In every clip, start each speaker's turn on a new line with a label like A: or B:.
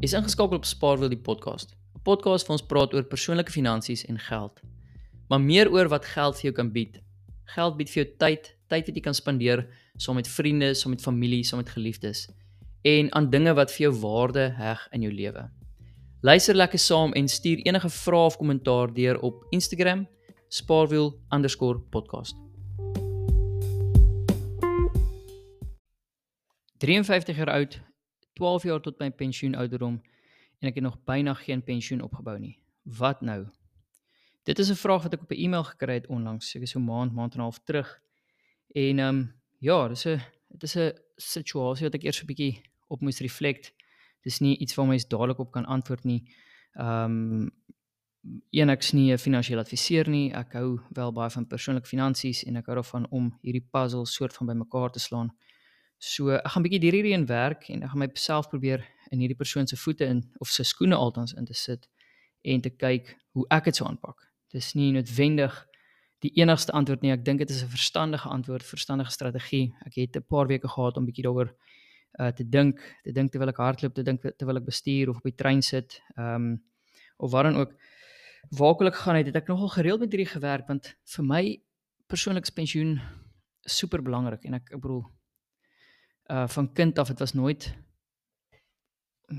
A: Is ingeskakel op Spaarwiel die podcast. 'n Podcast waar ons praat oor persoonlike finansies en geld. Maar meer oor wat geld vir jou kan bied. Geld bied vir jou tyd, tyd wat jy kan spandeer saam met vriende, saam met familie, saam met geliefdes en aan dinge wat vir jou waarde heg in jou lewe. Luister lekker saam en stuur enige vrae of kommentaar deur op Instagram spaarwiel_podcast. 53 jaar oud, 12 jaar tot my pensioenouderdom en ek het nog byna geen pensioen opgebou nie. Wat nou? Dit is 'n vraag wat ek op 'n e-mail gekry het onlangs, seker so 'n maand, maand en 'n half terug. En ehm um, ja, dis 'n dit is 'n situasie wat ek eers 'n bietjie op moes reflect. Dis nie iets waar mens dadelik op kan antwoord nie. Ehm um, een ek's nie 'n finansiële adviseur nie. Ek hou wel baie van persoonlike finansies en ek hou daarvan om hierdie puzzle soort van bymekaar te slaan. So ek gaan bietjie hierdie een werk en ek gaan myself probeer in hierdie persoon se voete in of sy skoene altans in te sit en te kyk hoe ek dit sou aanpak. Dis nie noodwendig die enigste antwoord nie. Ek dink dit is 'n verstandige antwoord, verstandige strategie. Ek het 'n paar weke gehad om bietjie daaroor uh te dink, te dink terwyl ek hardloop, te dink terwyl ek bestuur of op die trein sit, ehm um, of waar dan ook. Waar ek wil ek gaan het, het ek nogal gereeld met hierdie gewerk want vir my persoonliks pensioen super belangrik en ek ek bedoel uh van kind af dit was nooit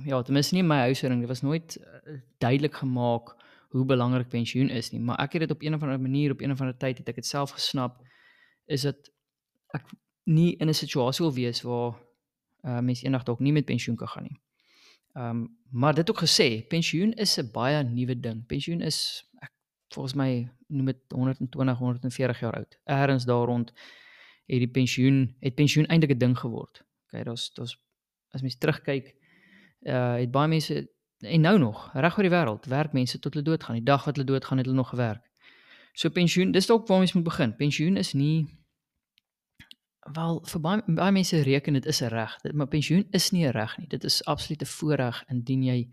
A: ja, ten minste nie my huishouding, dit was nooit uh, duidelik gemaak hoe belangrik pensioen is nie, maar ek het dit op een of ander manier op een of ander tyd het ek dit self gesnap is dit ek nie in 'n situasie wil wees waar uh mense eendag dalk nie met pensioen kan gaan nie. Ehm um, maar dit ook gesê, pensioen is 'n baie nuwe ding. Pensioen is ek volgens my noem dit 120 140 jaar oud. Eerens daar rond het die pensioen het pensioen eintlik 'n ding geword. Okay, daar's daar's as mens terugkyk, uh het baie mense en nou nog reg oor die wêreld werk mense tot hulle dood gaan. Die dag wat hulle dood gaan, het hulle nog gewerk. So pensioen, dis dalk waar mens moet begin. Pensioen is nie wel vir baie baie mense reken dit is 'n reg, maar pensioen is nie 'n reg nie. Dit is absoluut 'n voorreg indien jy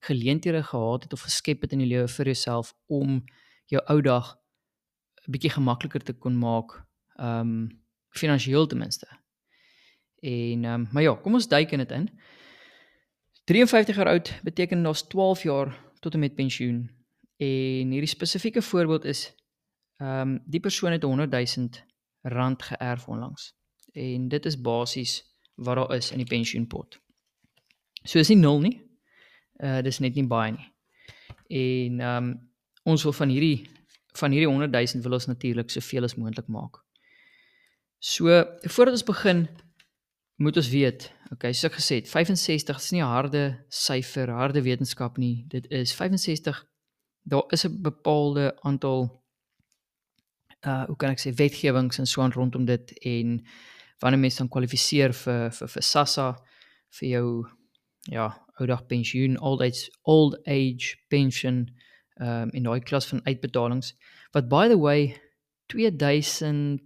A: geleenthede gehad het of geskep het in die lewe vir jouself om jou ou dag 'n bietjie gemakliker te kon maak. Ehm um, finansiëel ten minste. En ehm um, maar ja, kom ons duik in dit in. 53 jaar oud beteken daar's 12 jaar tot en met pensioen. En hierdie spesifieke voorbeeld is ehm um, die persoon het 100 000 rand geërf onlangs. En dit is basies wat daar is in die pensioenpot. So is nie nul nie. Uh dis net nie baie nie. En ehm um, ons wil van hierdie van hierdie 100 000 wil ons natuurlik soveel as moontlik maak. So voordat ons begin moet ons weet, okay, soos ek gesê het, 65 is nie 'n harde syfer, harde wetenskap nie. Dit is 65 daar is 'n bepaalde aantal uh hoe kan ek sê wetgewings en so aan rondom dit en wanneer mense dan kwalifiseer vir vir vir SASSA vir jou ja, oudag pensioen, old age old age pension um in daai klas van uitbetalings wat by the way 2000 en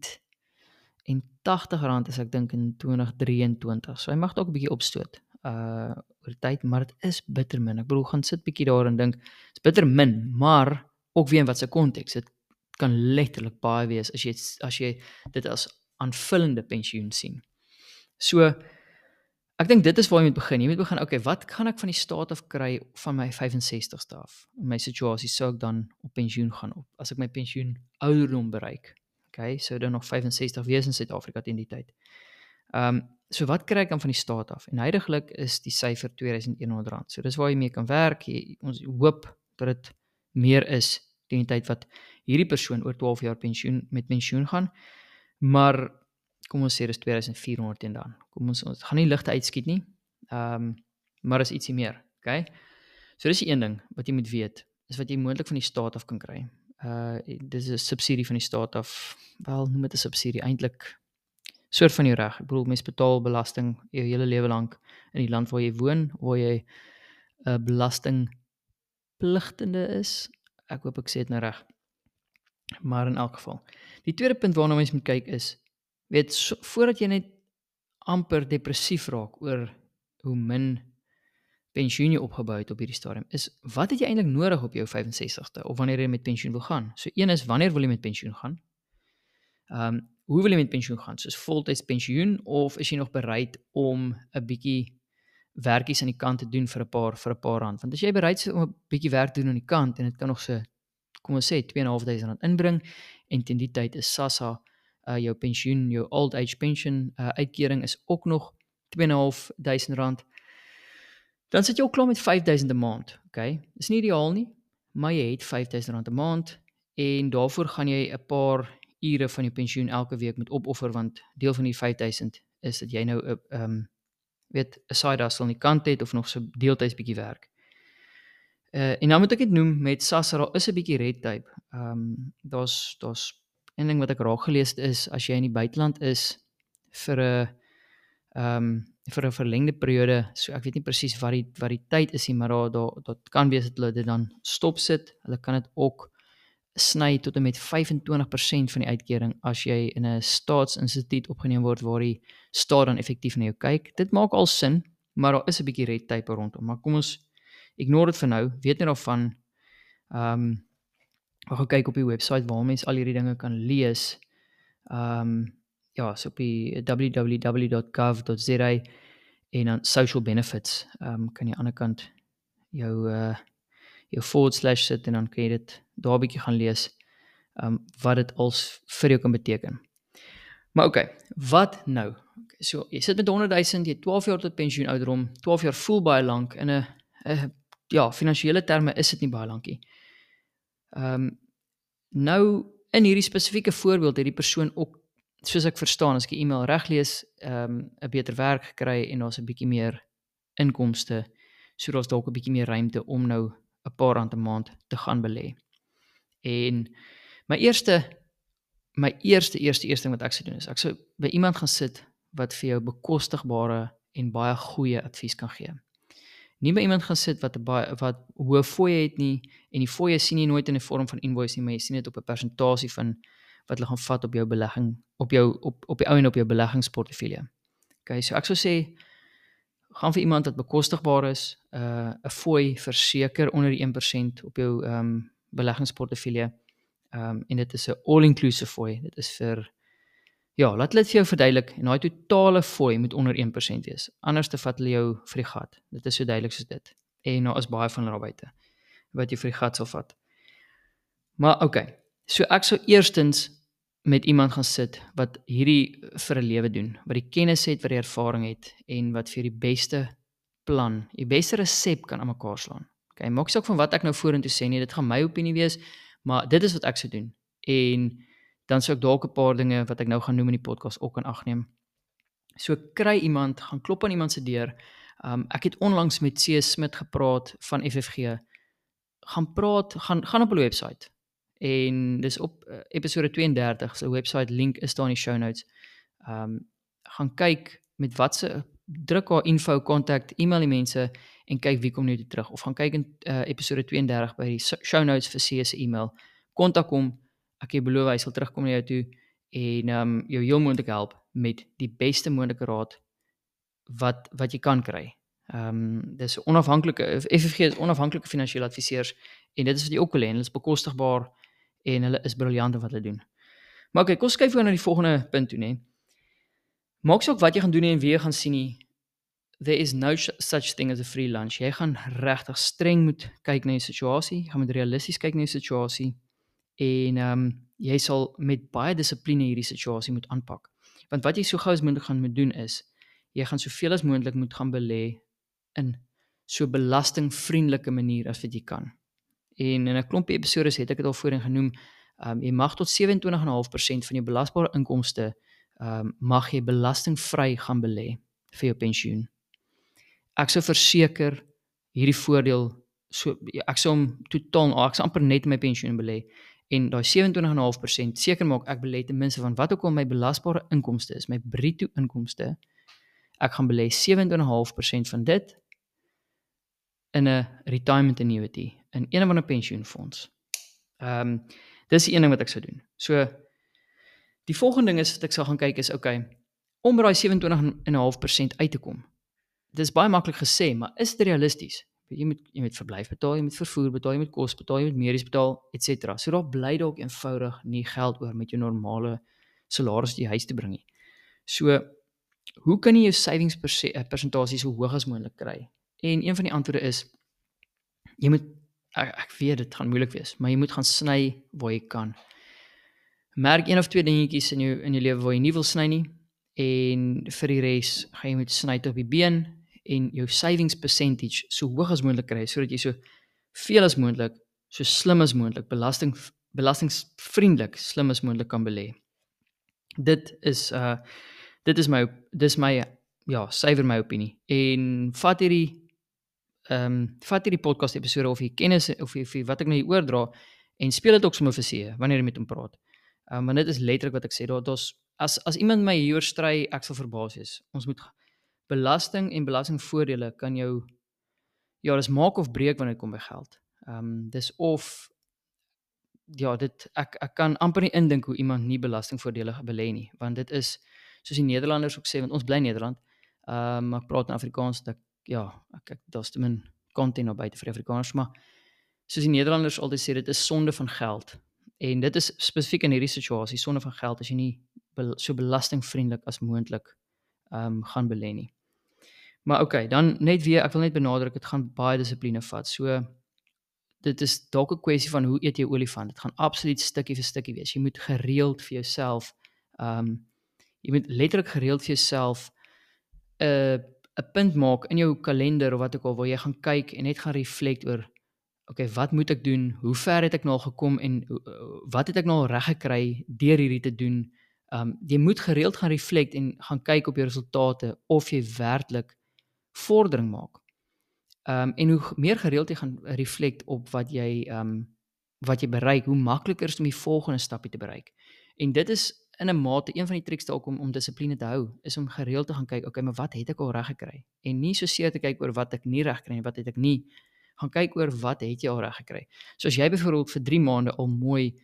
A: R80 as ek dink in 2023. So hy mag dalk 'n bietjie opstoot uh oor tyd, maar dit is bitter min. Ek bedoel gaan sit bietjie daar en dink, dit's bitter min, maar ook weer in wat se konteks. Dit kan letterlik baie wees as jy as jy dit as aanvullende pensioen sien. So ek dink dit is waar jy moet begin. Jy moet begin, okay, wat kan ek van die staat af kry van my 65ste af? In my situasie sou ek dan op pensioen gaan op as ek my pensioen ouderdom bereik. Okay, so dan nog 65 wees in Suid-Afrika teen die tyd. Ehm um, so wat kry ek dan van die staat af? En heidaglik is die syfer R2100. So dis waar jy mee kan werk. Jy, ons hoop dat dit meer is teen die tyd wat hierdie persoon oor 12 jaar pensioen met pensioen gaan. Maar kom ons sê dis 2400 en dan. Kom ons ons gaan nie ligte uitskiet nie. Ehm um, maar is ietsie meer, okay? So dis die een ding wat jy moet weet, is wat jy moontlik van die staat af kan kry uh dis 'n subsidie van die staat af. Wel, noem dit 'n subsidie eintlik soort van jou reg. Ek bedoel mense betaal belasting jou hele lewe lank in die land waar jy woon, waar jy 'n uh, belasting pligtende is. Ek hoop ek sê dit nou reg. Maar in elk geval. Die tweede punt waarna mense moet kyk is weet so, voordat jy net amper depressief raak oor hoe min pensioen jy opgebou het op hierdie stadium is wat het jy eintlik nodig op jou 65ste of wanneer jy met pensioen wil gaan? So een is wanneer wil jy met pensioen gaan? Ehm um, hoe wil jy met pensioen gaan? Soos voltyds pensioen of is jy nog bereid om 'n bietjie werkies aan die kant te doen vir 'n paar vir 'n paar rand. Want as jy bereid is om 'n bietjie werk te doen aan die kant en dit kan nog so kom ons sê 2.500 rand inbring en teen die tyd is SASSA uh jou pensioen, jou old age pension uh uitkering is ook nog 2.500 rand. Dan sit jy ook klaar met 5000 'n maand, okay? Dis nie ideaal nie, maar jy het 5000 rand 'n maand en daarvoor gaan jy 'n paar ure van jou pensioen elke week moet opoffer want deel van die 5000 is dat jy nou 'n ehm um, weet 'n side hustle aan die kant het of nog so deeltyds bietjie werk. Uh en nou moet ek dit noem met SASSA daar is 'n bietjie red tape. Ehm um, daar's daar's een ding wat ek raak gelees het is as jy in die buiteland is vir 'n ehm um, vir 'n verlengde periode, so ek weet nie presies wat die wat die tyd is nie, maar daar daar dit kan wees dat hulle dit dan stop sit. Hulle kan dit ook sny tot en met 25% van die uitkering as jy in 'n staatsinstituut opgeneem word waar die staat dan effektief na jou kyk. Dit maak al sin, maar daar is 'n bietjie red tape rondom. Maar kom ons ignore dit vir nou. Weet net daarvan. Ehm um, ek gaan kyk op die webwerf waar mense al hierdie dinge kan lees. Ehm um, ja, so op die www.gov.za en dan social benefits. Ehm um, kan jy aan die ander kant jou uh jou forward slash sit en dan kan jy dit daar bietjie gaan lees um wat dit als vir jou kan beteken. Maar okay, wat nou? So jy sit met 100 000, jy 12 jaar tot pensioen ouderdom, 12 jaar voel baie lank in 'n ja, finansiële terme is dit nie baie lankie. Um nou in hierdie spesifieke voorbeeld het die persoon ook soos ek verstaan as ek die e-mail reg lees, um 'n beter werk gekry en daar's 'n bietjie meer inkomste. So daar's dalk 'n bietjie meer ruimte om nou 'n paar rand 'n maand te gaan belê. En my eerste my eerste eerste eerste ding wat ek sou doen is ek sou by iemand gaan sit wat vir jou bekostigbare en baie goeie advies kan gee. Nie by iemand gaan sit wat 'n baie wat hoë fooie het nie en die fooie sien jy nooit in 'n vorm van invoice nie, maar jy sien dit op 'n persentasie van wat hulle gaan vat op jou belegging op jou op op die ou en op jou beleggingsportefeulje. OK, so ek sou sê gaan vir iemand wat bekostigbaar is, uh 'n fooi verseker onder die 1% op jou ehm um, beleggingsportefeulje. Ehm um, en dit is 'n all-inclusive fooi. Dit is vir ja, laat dit vir jou verduidelik en daai totale fooi moet onder 1% wees. Anders te vat hulle jou vir die gat. Dit is so duidelik soos dit. En daar is baie van hulle daar buite wat jy vir die gat sal vat. Maar. Okay, so ek sou eerstens met iemand gaan sit wat hierdie vir 'n lewe doen, wat die kennis het, wat die ervaring het en wat vir die beste plan, die beste resep kan aan mekaar slaan. Okay, maak saak van wat ek nou vorentoe sê nie, dit gaan my opinie wees, maar dit is wat ek sou doen. En dan sou ek dalk 'n paar dinge wat ek nou gaan noem in die podcast ook in ag neem. So kry iemand, gaan klop aan iemand se deur. Um ek het onlangs met C Smit gepraat van FFG. Gaan praat, gaan gaan op hulle webwerf en dis op uh, episode 32 se webwerf link is daar in die show notes. Um gaan kyk met watse druk haar info kontak e-mail die mense en kyk wie kom nou terug of gaan kyk in uh, episode 32 by die show notes vir C se e-mail. Kontak hom. Ek het beloof hy sal terugkom na jou toe en um jou heel moontlik help met die beste moontlike raad wat wat jy kan kry. Ehm um, dis onafhanklike FFG is onafhanklike finansiële adviseurs en dit is wat jy ook wil hê. Hulle is bekostigbaar en hulle is briljant wat hulle doen. Maar okay, kom skuif gou na die volgende punt toe, nê. Maak saak wat jy gaan doen en wie jy gaan sien nie. There is no such thing as a free lunch. Jy gaan regtig streng moet kyk na die situasie, jy gaan moet realisties kyk na die situasie en ehm um, jy sal met baie dissipline hierdie situasie moet aanpak. Want wat jy so gou as moontlik gaan moet doen is jy gaan soveel as moontlik moet gaan belê in so belastingvriendelike manier as wat jy kan. En in 'n klompie episode het ek dit al voorheen genoem, ehm um, jy mag tot 27.5% van jou belasbare inkomste ehm um, mag jy belastingvry gaan belê vir jou pensioen. Ek sou verseker hierdie voordeel so ek sou hom totaal ek sou amper net my pensioen belê en daai 27.5% seker maak ek belê ten minste van wat ook al my belasbare inkomste is, my bruto inkomste. Ek gaan belê 27.5% van dit in 'n retirement annuity in een van 'n pensioenfonds. Ehm um, dis die een ding wat ek sou doen. So die volgende ding is wat ek sal gaan kyk is okay om by daai 27.5% uit te kom. Dit is baie maklik gesê, maar is dit realisties? Jy moet jy moet verblyf betaal, jy moet vervoer betaal, jy moet kos betaal, jy moet medies betaal, ens. So daar bly dalk eenvoudig nie geld oor met jou normale salaris die huis te bring nie. So hoe kan jy jou savings persentasie so hoog as moontlik kry? En een van die antwoorde is jy moet ek, ek weet dit gaan moeilik wees, maar jy moet gaan sny waar jy kan. Merk een of twee dingetjies in jou in jou lewe waar jy nie wil sny nie en vir die res gaan jy moet sny tot op die been en jou savings percentage so hoog as moontlik kry sodat jy so veel as moontlik, so slim as moontlik belasting belastingvriendelik slim as moontlik kan belê. Dit is uh dit is my dis my ja, suiwer my opinie. En vat hierdie ehm um, vat hierdie podcast episode of jy kennis of jy wat ek nou hier oordra en speel dit ook sommer vir see wanneer jy met hom praat. Ehm um, maar dit is letterlik wat ek sê, daar daar's as as iemand my hieroor stry, ek sal verbaas wees. Ons moet belasting en belastingvoordele kan jou ja, dis maak of breek wanneer dit kom by geld. Ehm um, dis of ja, dit ek ek kan amper nie indink hoe iemand nie belastingvoordele belê nie, want dit is soos die Nederlanders ook sê want ons bly in Nederland. Ehm um, ek praat in Afrikaans dat ja, ek ek daar's te min content op buite vir Afrikaners, maar soos die Nederlanders altyd sê dit is sonde van geld. En dit is spesifiek in hierdie situasie sonde van geld as jy nie so belastingvriendelik as moontlik ehm um, gaan belê nie. Maar okay, dan net weer, ek wil net benadruk dit gaan baie dissipline vat. So dit is dalk 'n kwessie van hoe eet jy olifant. Dit gaan absoluut stukkie vir stukkie wees. Jy moet gereeld vir jouself ehm um, jy moet letterlik gereeld vir jouself 'n uh, 'n punt maak in jou kalender of wat ook al waar jy gaan kyk en net gaan reflect oor okay, wat moet ek doen? Hoe ver het ek nou al gekom en uh, wat het ek nou al reg gekry deur hierdie te doen? Um jy moet gereeld gaan reflect en gaan kyk op jou resultate of jy werklik vordering maak. Um en hoe meer gereeld jy gaan reflect op wat jy um wat jy bereik, hoe makliker is om die volgende stapie te bereik. En dit is in 'n mate een van die triks dalk om om dissipline te hou, is om gereeld te gaan kyk, okay, maar wat het ek al reg gekry? En nie so seer te kyk oor wat ek nie reg gekry nie, wat het ek nie gaan kyk oor wat het jy al reg gekry. So as jy byvoorbeeld vir 3 maande al mooi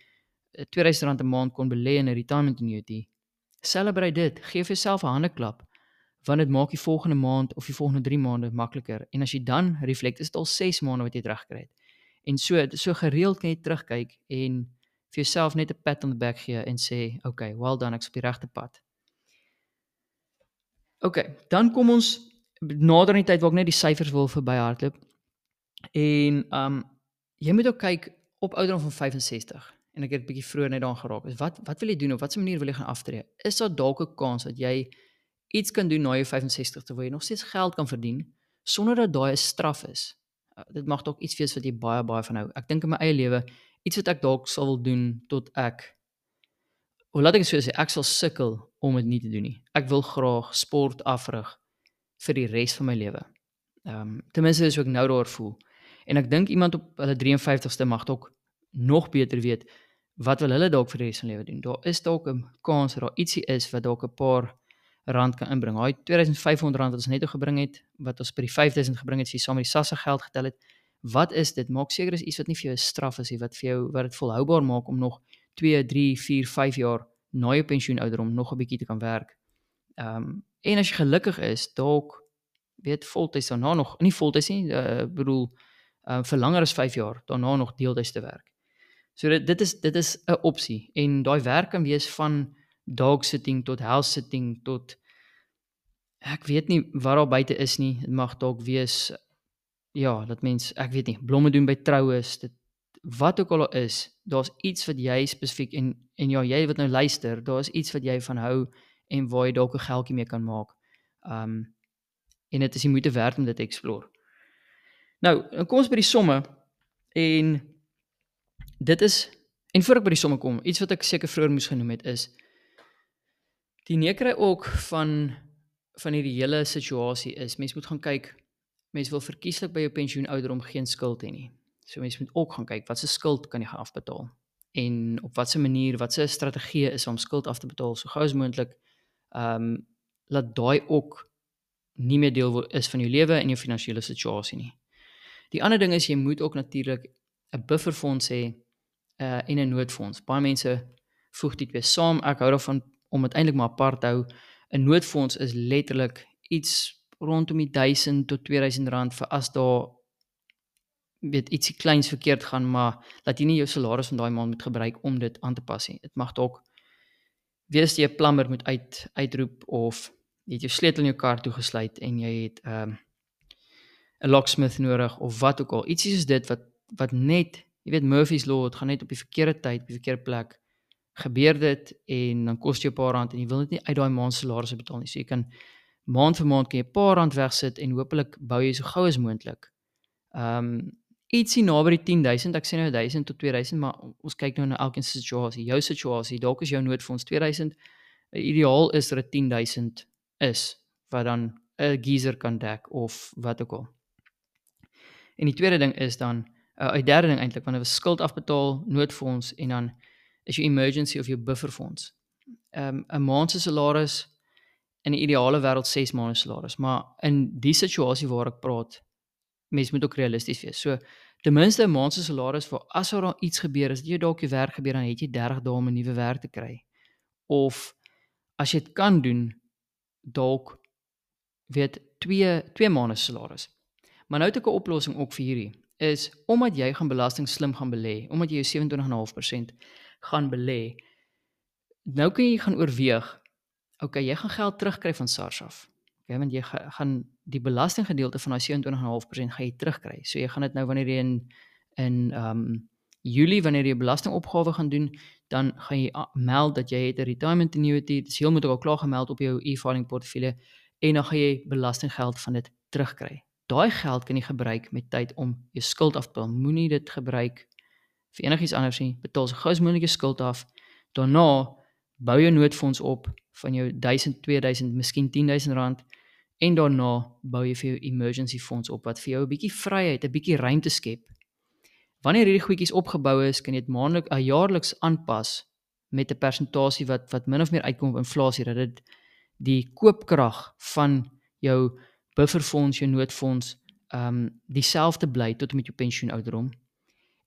A: R2000 'n maand kon belê in 'n retirement annuity. Celebrate dit, gee vir jouself 'n handeklap want dit maak die volgende maand of die volgende 3 maande makliker. En as jy dan reflect, is dit al 6 maande wat jy reg gekry het. En so so gereeld kan jy terugkyk en vir jouself net 'n pat on the back gee en sê, "Oké, okay, well done, ek's op die regte pad." OK, dan kom ons nader aan die tyd waar ek net die syfers wil verbyhardloop. En um jy moet ook kyk op ouderdom van 65 en ek het 'n bietjie vroeër net daaraan geraak. Wat wat wil jy doen of watse manier wil jy gaan aftree? Is daar dalk 'n kans dat jy iets kan doen na jou 65 te waar jy nog steeds geld kan verdien sonder dat daai 'n straf is? Uh, dit mag dalk iets wees wat jy baie baie van hou. Ek dink in my eie lewe iets wat ek dalk sal wil doen tot ek Hoe laat ek dit sê ek sal sukkel om dit nie te doen nie. Ek wil graag sport afrig vir die res van my lewe. Ehm um, ten minste is ek nou daar voel. En ek dink iemand op hulle 53ste mag dalk nog beter weet wat wil hulle dalk vir die res van lewe doen? Daar is dalk 'n kans dat daar ietsie is wat dalk 'n paar rand kan inbring. Daai 2500 rand wat ons net toe gebring het, wat ons by die 5000 gebring het, as jy saam met die SASSA geld getel het, wat is dit? Maak seker is iets wat nie vir jou 'n straf is nie, wat vir jou wat dit volhoubaar maak om nog 2, 3, 4, 5 jaar na jou pensioenouderdom nog 'n bietjie te kan werk. Ehm um, en as jy gelukkig is, dalk weet voltyds daarna nog, nie voltyds nie, uh, bedoel uh, vir langer as 5 jaar daarna nog deeltyds te werk. So dit dit is dit is 'n opsie en daai werk kan wees van dog sitting tot house sitting tot ek weet nie wat daar buite is nie. Dit mag dalk wees ja, dat mens ek weet nie, blomme doen by troues, dit wat ook al is, daar's iets wat jy spesifiek en en ja, jy wat nou luister, daar's iets wat jy van hou en waar jy dalk 'n geldjie mee kan maak. Um en dit is jy moet werd om dit te explore. Nou, kom ons by die somme en dit is en voor ek by die somme kom, iets wat ek seker vroeër moes genoem het is die nekry ook van van hierdie hele situasie is mens moet gaan kyk mens wil verkieslik by jou pensioenouderdom geen skuld hê nie. So mens moet ook gaan kyk wat se skuld kan jy gaan afbetaal en op watter manier wat se strategie is om skuld af te betaal so gou as moontlik. Ehm um, laat daai ook nie meer deel is van jou lewe en jou finansiële situasie nie. Die ander ding is jy moet ook natuurlik 'n bufferfonds hê uh en 'n noodfonds. Baie mense voeg dit weer saam. Ek hou daarvan om dit eintlik maar apart te hou. 'n Noodfonds is letterlik iets rondom die 1000 tot 2000 rand vir as daar weet ietsie kleins verkeerd gaan, maar dat jy nie jou salaris van daai maand moet gebruik om dit aan te pas nie. Dit mag dalk wees jy 'n plumber moet uit uitroep of jy het jou sleutel in jou kar toegesluit en jy het ehm um, 'n locksmith nodig of wat ook al. Ietsie soos dit wat wat net, jy weet Murphy's law, dit gaan net op die verkeerde tyd, op die verkeerde plek gebeur dit en dan kos jy 'n paar rand en jy wil net nie uit daai maand se salaris betaal nie. So jy kan maand vir maand kan jy 'n paar rand wegsit en hopelik bou jy so gou as moontlik. Ehm um, ietsie naby die 10000, ek sê nou 1000 tot 2000, maar ons kyk nou na elkeen se situasie. Jou situasie, dalk is jou noodfonds 2000. Ideaal is dat dit 10000 is wat dan 'n geyser kan dek of wat ook al. En die tweede ding is dan 'n uh, derde ding eintlik wanneer jy skuld afbetaal, noodfonds en dan is jou emergency of jou bufferfonds. Ehm um, 'n maand se salaris in 'n ideale wêreld 6 maande salaris, maar in die situasie waar ek praat, mens moet ook realisties wees. So ten minste 'n maand se salaris vir as daar iets gebeur, as jy dalk jou werk gebeur dan het jy 30 dae om 'n nuwe werk te kry. Of as jy dit kan doen, dalk weet 2 2 maande salaris. Maar nou het ek 'n oplossing ook vir hierdie is omdat jy gaan belasting slim gaan belê, omdat jy jou 27.5% gaan belê. Nou kan jy gaan oorweeg, okay, jy gaan geld terugkry van SARS af. Okay, want jy gaan die belastinggedeelte van daai 27.5% gaan jy terugkry. So jy gaan dit nou wanneer jy in in ehm um, Julie wanneer jy belastingopgawe gaan doen, dan gaan jy meld dat jy het 'n retirement annuity. Dit is heel moet ook al klaar gemeld op jou e-filing portefeulje en dan gaan jy belastinggeld van dit terugkry. Daai geld kan jy gebruik met tyd om jou skuld af te betaal. Moenie dit gebruik vir enigiets anders nie. Betaal so gou as moontlik jou skuld af. Daarna bou jou noodfonds op van jou 1000, 2000, miskien 10000 rand en daarna bou jy vir jou emergency fonds op wat vir jou 'n bietjie vryheid, 'n bietjie ruimte skep. Wanneer hierdie goedjies opgebou is, kan jy dit maandeliks, uh, jaarliks aanpas met 'n persentasie wat wat min of meer uitkom op inflasie dat dit die koopkrag van jou bufferfonds, jou noodfonds, ehm um, dieselfde bly tot met jou pensioenouderdom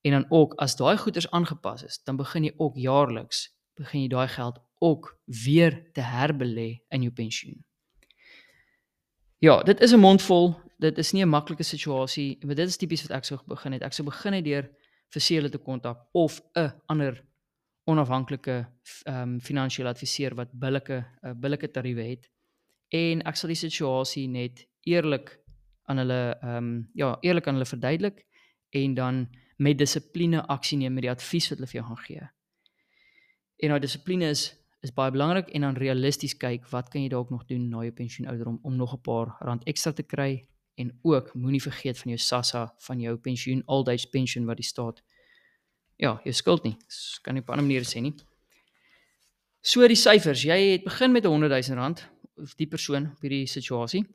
A: En dan ook as daai goederes aangepas is, dan begin jy ook jaarliks begin jy daai geld ook weer te herbelê in jou pensioen. Ja, dit is 'n mondvol. Dit is nie 'n maklike situasie, maar dit is tipies wat ek sou begin het. Ek sou begin het deur vir seele te kontak of 'n ander onafhanklike ehm um, finansiële adviseur wat billike uh, billike tariewe het. En ek sal die situasie net eerlik aan hulle ehm um, ja, eerlik aan hulle verduidelik en dan met dissipline aksie neem met die advies wat hulle vir jou gaan gee. En nou dissipline is is baie belangrik en dan realisties kyk wat kan jy dalk nog doen na jou pensioenouderdom om nog 'n paar rand ekstra te kry en ook moenie vergeet van jou SASSA van jou pensioen old age pension wat die staat ja, jy skuld nie. Dis kan nie op 'n ander manier sê nie. So die syfers, jy het begin met 'n 100 000 rand of die persoon op hierdie situasie.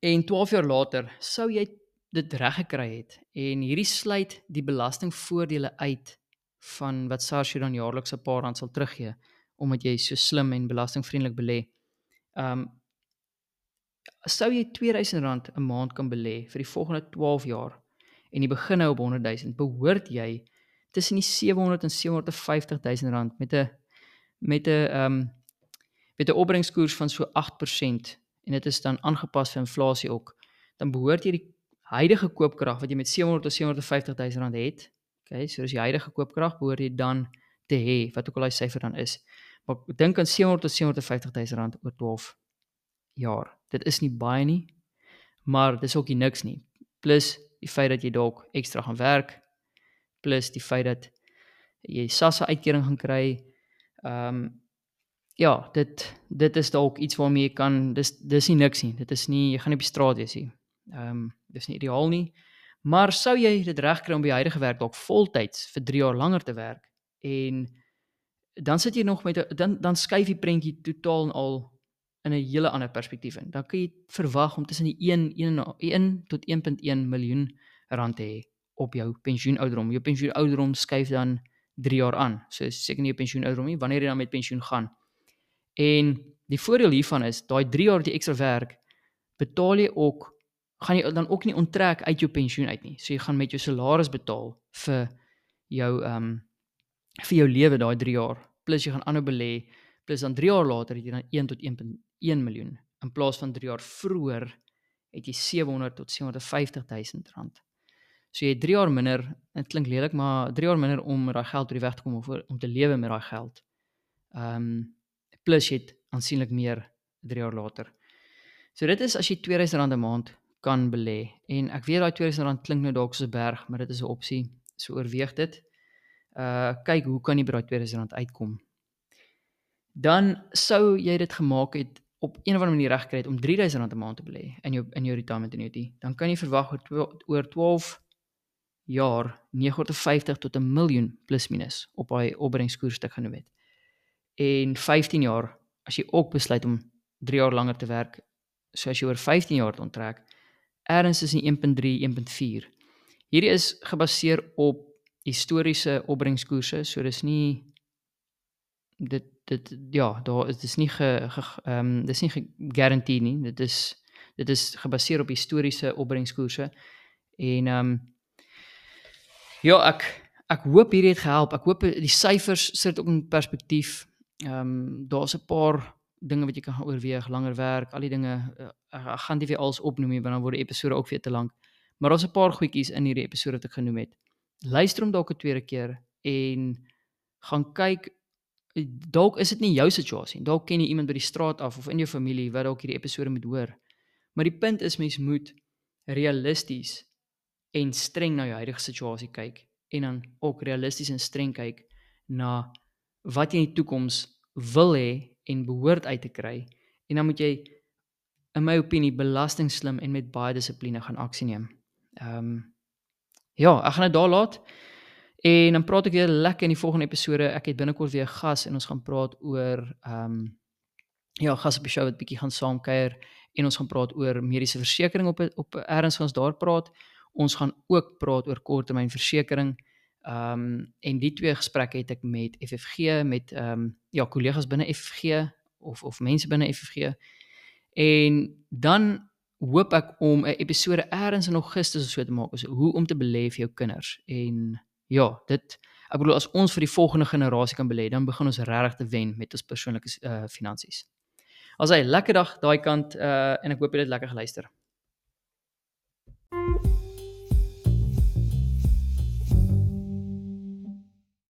A: En 12 jaar later sou jy dit reg gekry het en hierdie sluit die belastingvoordele uit van wat SARS dan jaarliks 'n paar rand sal teruggee omdat jy so slim en belastingvriendelik belê. Um sou jy R2000 'n maand kan belê vir die volgende 12 jaar en jy begin nou op 100 000, behoort jy tussen die 700 en 750 000 rand met 'n met 'n um met 'n opbrengskoers van so 8% en dit is dan aangepas vir inflasie ook, dan behoort jy die huidige koopkrag wat jy met 700 tot 750 000 rand het. Okay, so as jy huidige koopkrag behoort jy dan te hê wat ook al daai syfer dan is. Maar dink aan 700 tot 750 000 rand oor 12 jaar. Dit is nie baie nie, maar dis ook nie niks nie. Plus die feit dat jy dalk ekstra gaan werk, plus die feit dat jy SASSA uitkering gaan kry. Ehm um, ja, dit dit is dalk iets waarmee jy kan dis dis nie niks nie. Dit is nie jy gaan nie op die straat wees nie. Ehm um, dis nie ideaal nie. Maar sou jy dit regkry om by huidige werk dalk voltyds vir 3 jaar langer te werk en dan sit jy nog met 'n dan dan skuif die prentjie totaal en al in 'n hele ander perspektief in. Dan kan jy verwag om tussen die 1 1 1 tot 1.1 miljoen rand te hê op jou pensioenouderdom. Jou pensioenouderdom skuif dan 3 jaar aan. So seker nie jou pensioenouderdom nie wanneer jy dan met pensioen gaan. En die voordeel hiervan is daai 3 jaar wat jy ekstra werk, betaal jy ook gaan jy dan ook nie onttrek uit jou pensioen uit nie. So jy gaan met jou salaris betaal vir jou ehm um, vir jou lewe daai 3 jaar plus jy gaan aanhou belê plus dan 3 jaar later het jy dan 1 tot 1.1 miljoen in plaas van 3 jaar vroeër het jy 700 tot 750 000 rand. So jy het 3 jaar minder, dit klink lelik, maar 3 jaar minder om daai geld deur die weg te kom of om te lewe met daai geld. Ehm um, plus jy het aansienlik meer 3 jaar later. So dit is as jy R2000 'n maand kan belê. En ek weet daai R2000 klink nou dalk soos 'n berg, maar dit is 'n opsie. So oorweeg dit. Uh kyk hoe kan jy by daai R2000 uitkom? Dan sou jy dit gemaak het op een of ander manier reg gekry het om R3000 'n maand te belê in jou in jou retirement annuity, dan kan jy verwag oor oor 12 jaar 950 tot 'n miljoen plus minus op daai opbrengskoers te genoem het. En 15 jaar as jy ook besluit om 3 jaar langer te werk, so as jy oor 15 jaar onttrek, ergens is in 1.3, 1.4. Hierdie is gebaseer op historiese opbrengskoerse, so dis nie dit dit ja, daar is dis nie ge ehm um, dis nie gegarandeer nie. Dit is dit is gebaseer op historiese opbrengskoerse. En ehm um, ja, ek ek hoop hierdie het gehelp. Ek hoop die syfers sit ook in perspektief. Ehm um, daar's 'n paar dinge wat jy kan oorweeg, langer werk, al die dinge. Uh, ek gaan dit weer als opnoem nie want dan word die episode ook weer te lank. Maar daar's 'n paar goedjies in hierdie episode wat ek genoem het. Luister hom dalk 'n tweede keer en gaan kyk dalk is dit nie jou situasie nie. Dalk ken jy iemand by die straat af of in jou familie wat dalk hierdie episode moet hoor. Maar die punt is mens moet realisties en streng na jou huidige situasie kyk en dan ook realisties en streng kyk na wat jy in die toekoms wil hê en behoort uit te kry. En dan moet jy in my opinie belasting slim en met baie dissipline gaan aksie neem. Ehm um, ja, ek gaan dit daar laat. En dan praat ek weer lekker in die volgende episode. Ek het binnekort weer 'n gas en ons gaan praat oor ehm um, ja, gas op die show wat bietjie gaan saamkuier en ons gaan praat oor mediese versekerings op op erns gaan ons daar praat. Ons gaan ook praat oor korttermynversekering. Ehm um, en die twee gesprekke het ek met FFG met ehm um, ja, kollegas binne FFG of of mense binne FFG. En dan hoop ek om 'n episode eers in Augustus of so te maak oor hoe om te belê vir jou kinders en ja, dit ek bedoel as ons vir die volgende generasie kan belê, dan begin ons regtig te wen met ons persoonlike uh, finansies. As hy lekker dag daai kant uh, en ek hoop jy het lekker geluister.